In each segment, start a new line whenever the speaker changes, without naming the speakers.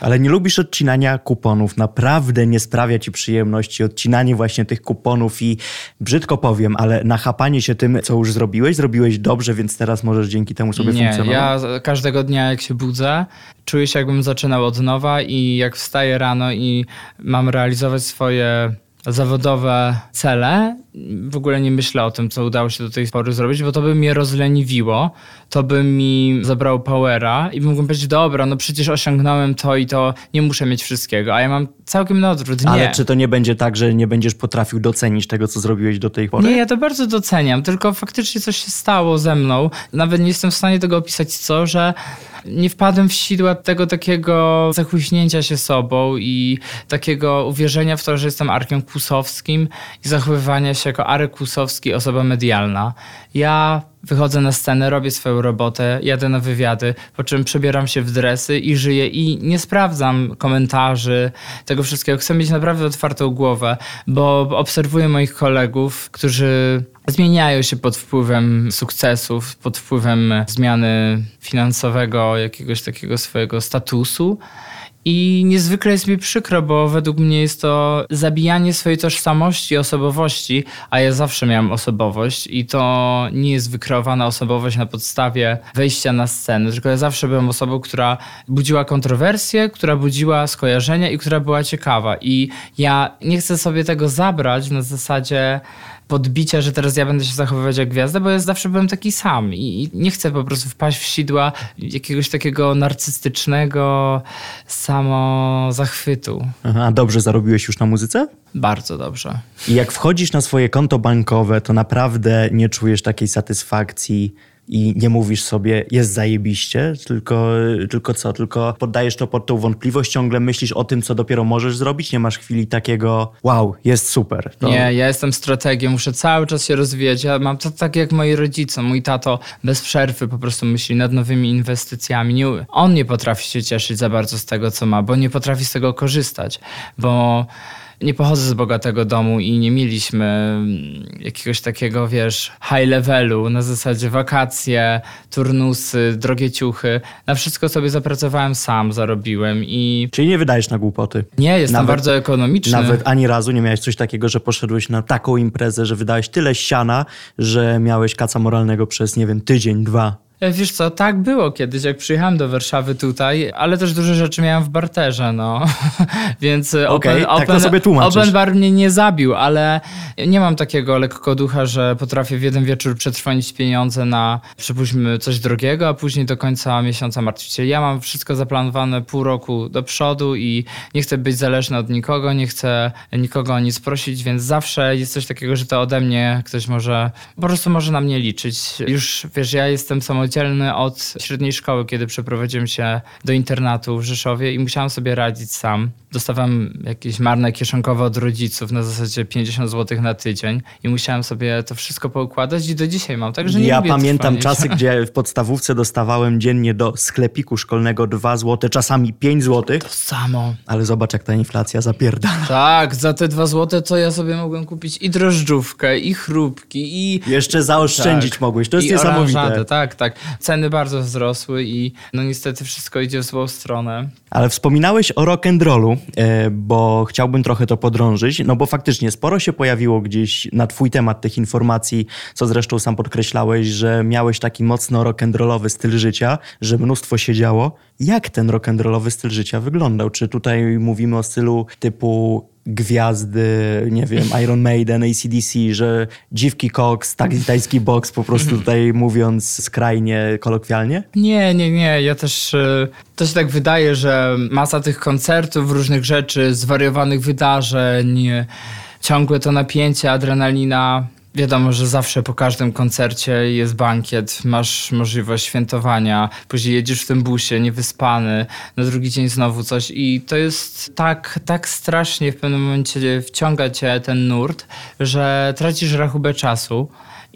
Ale nie lubisz odcinania kuponów. Naprawdę nie sprawia ci przyjemności odcinanie właśnie tych kuponów i brzydko powiem, ale nachapanie się tym, co już zrobiłeś, zrobiłeś dobrze, więc teraz możesz dzięki temu sobie
nie,
funkcjonować.
Ja każdego dnia, jak się budzę, czuję się, jakbym zaczynał od nowa i jak wstaję rano i mam realizować swoje zawodowe cele, w ogóle nie myślę o tym, co udało się do tej pory zrobić, bo to by mnie rozleniwiło, to by mi zabrało powera i mógłbym powiedzieć, dobra, no przecież osiągnąłem to i to, nie muszę mieć wszystkiego, a ja mam całkiem na odwrót. Nie.
Ale czy to nie będzie tak, że nie będziesz potrafił docenić tego, co zrobiłeś do tej pory?
Nie, ja to bardzo doceniam, tylko faktycznie coś się stało ze mną. Nawet nie jestem w stanie tego opisać, co, że nie wpadłem w sidła tego takiego zachłyśnięcia się sobą i takiego uwierzenia w to, że jestem Arkiem Kłusowskim i zachowywania się jako Arek Kłusowski, osoba medialna. Ja wychodzę na scenę, robię swoją robotę, jadę na wywiady, po czym przebieram się w dresy i żyję i nie sprawdzam komentarzy, tego wszystkiego. Chcę mieć naprawdę otwartą głowę, bo obserwuję moich kolegów, którzy zmieniają się pod wpływem sukcesów, pod wpływem zmiany finansowego, jakiegoś takiego swojego statusu. I niezwykle jest mi przykro, bo według mnie jest to zabijanie swojej tożsamości, osobowości, a ja zawsze miałem osobowość i to nie jest wykreowana osobowość na podstawie wejścia na scenę, tylko ja zawsze byłem osobą, która budziła kontrowersje, która budziła skojarzenia i która była ciekawa. I ja nie chcę sobie tego zabrać na zasadzie podbicia, że teraz ja będę się zachowywać jak gwiazda, bo ja zawsze byłem taki sam i nie chcę po prostu wpaść w sidła jakiegoś takiego narcystycznego samozachwytu.
Aha, dobrze zarobiłeś już na muzyce?
Bardzo dobrze.
I jak wchodzisz na swoje konto bankowe, to naprawdę nie czujesz takiej satysfakcji i nie mówisz sobie, jest zajebiście, tylko, tylko co? Tylko poddajesz to pod tą wątpliwość, ciągle myślisz o tym, co dopiero możesz zrobić, nie masz chwili takiego, wow, jest super.
To... Nie, ja jestem strategiem, muszę cały czas się rozwijać. Ja mam to tak jak moi rodzice. Mój tato bez przerwy po prostu myśli nad nowymi inwestycjami. Nie, on nie potrafi się cieszyć za bardzo z tego, co ma, bo nie potrafi z tego korzystać, bo nie pochodzę z bogatego domu i nie mieliśmy mm, jakiegoś takiego, wiesz, high levelu, na zasadzie wakacje, turnusy, drogie ciuchy. Na wszystko sobie zapracowałem sam, zarobiłem i...
Czyli nie wydajesz na głupoty?
Nie, jestem nawet, bardzo ekonomiczny.
Nawet ani razu nie miałeś coś takiego, że poszedłeś na taką imprezę, że wydałeś tyle siana, że miałeś kaca moralnego przez, nie wiem, tydzień, dwa.
E, wiesz co, tak było kiedyś, jak przyjechałem do Warszawy tutaj, ale też duże rzeczy miałem w barterze, no. Więc
e, okay, open, tak open, sobie
open bar mnie nie zabił, ale nie mam takiego lekko ducha, że potrafię w jeden wieczór przetrwonić pieniądze na, przypuśćmy, coś drogiego, a później do końca miesiąca martwić się. Ja mam wszystko zaplanowane pół roku do przodu i nie chcę być zależny od nikogo, nie chcę nikogo o nic prosić, więc zawsze jest coś takiego, że to ode mnie ktoś może, po prostu może na mnie liczyć. Już, wiesz, ja jestem samodzielny samodzielny od średniej szkoły, kiedy przeprowadziłem się do internatu w Rzeszowie i musiałem sobie radzić sam. Dostawałem jakieś marne kieszonkowe od rodziców na zasadzie 50 zł na tydzień i musiałem sobie to wszystko poukładać i do dzisiaj mam. Także nie
ja pamiętam trwanić. czasy, gdzie w podstawówce dostawałem dziennie do sklepiku szkolnego 2 zł, czasami 5 zł.
To samo.
Ale zobacz, jak ta inflacja zapierdala.
Tak, za te 2 zł to ja sobie mogłem kupić i drożdżówkę, i chrupki, i...
Jeszcze zaoszczędzić tak. mogłeś, to jest I niesamowite.
tak, tak. Ceny bardzo wzrosły i no niestety wszystko idzie w złą stronę.
Ale wspominałeś o rock and rollu, e, bo chciałbym trochę to podrążyć, no bo faktycznie sporo się pojawiło gdzieś na twój temat tych informacji, co zresztą sam podkreślałeś, że miałeś taki mocno rock and rollowy styl życia, że mnóstwo się działo. Jak ten rock and rollowy styl życia wyglądał? Czy tutaj mówimy o stylu typu gwiazdy, nie wiem, Iron Maiden, ACDC, że dziwki Cox, tak tajski box, po prostu mhm. tutaj mówiąc skrajnie kolokwialnie?
Nie, nie, nie. Ja też, e, to się tak wydaje, że masa tych koncertów, różnych rzeczy, zwariowanych wydarzeń, ciągłe to napięcie, adrenalina, Wiadomo, że zawsze po każdym koncercie jest bankiet, masz możliwość świętowania, później jedziesz w tym busie niewyspany, na drugi dzień znowu coś i to jest tak, tak strasznie w pewnym momencie wciąga cię ten nurt, że tracisz rachubę czasu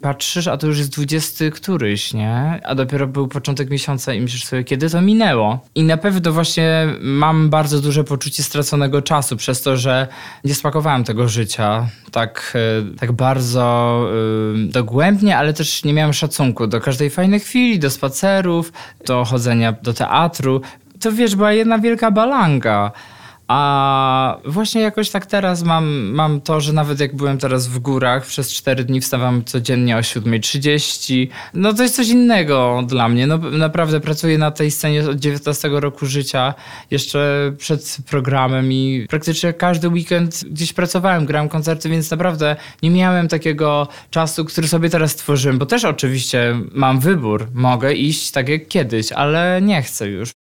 patrzysz, a to już jest dwudziesty któryś, nie? A dopiero był początek miesiąca i myślisz sobie, kiedy to minęło. I na pewno właśnie mam bardzo duże poczucie straconego czasu przez to, że nie spakowałem tego życia tak, e, tak bardzo yy, dogłębnie, ale też nie miałem szacunku do każdej fajnej chwili, do spacerów, do chodzenia do teatru to wiesz, była jedna wielka balanga. A właśnie jakoś tak teraz mam, mam to, że nawet jak byłem teraz w górach, przez 4 dni wstawam codziennie o 7.30. No to jest coś innego dla mnie. No, naprawdę pracuję na tej scenie od 19 roku życia, jeszcze przed programem i praktycznie każdy weekend gdzieś pracowałem, grałem koncerty, więc naprawdę nie miałem takiego czasu, który sobie teraz tworzyłem, bo też oczywiście mam wybór. Mogę iść tak jak kiedyś, ale nie chcę już.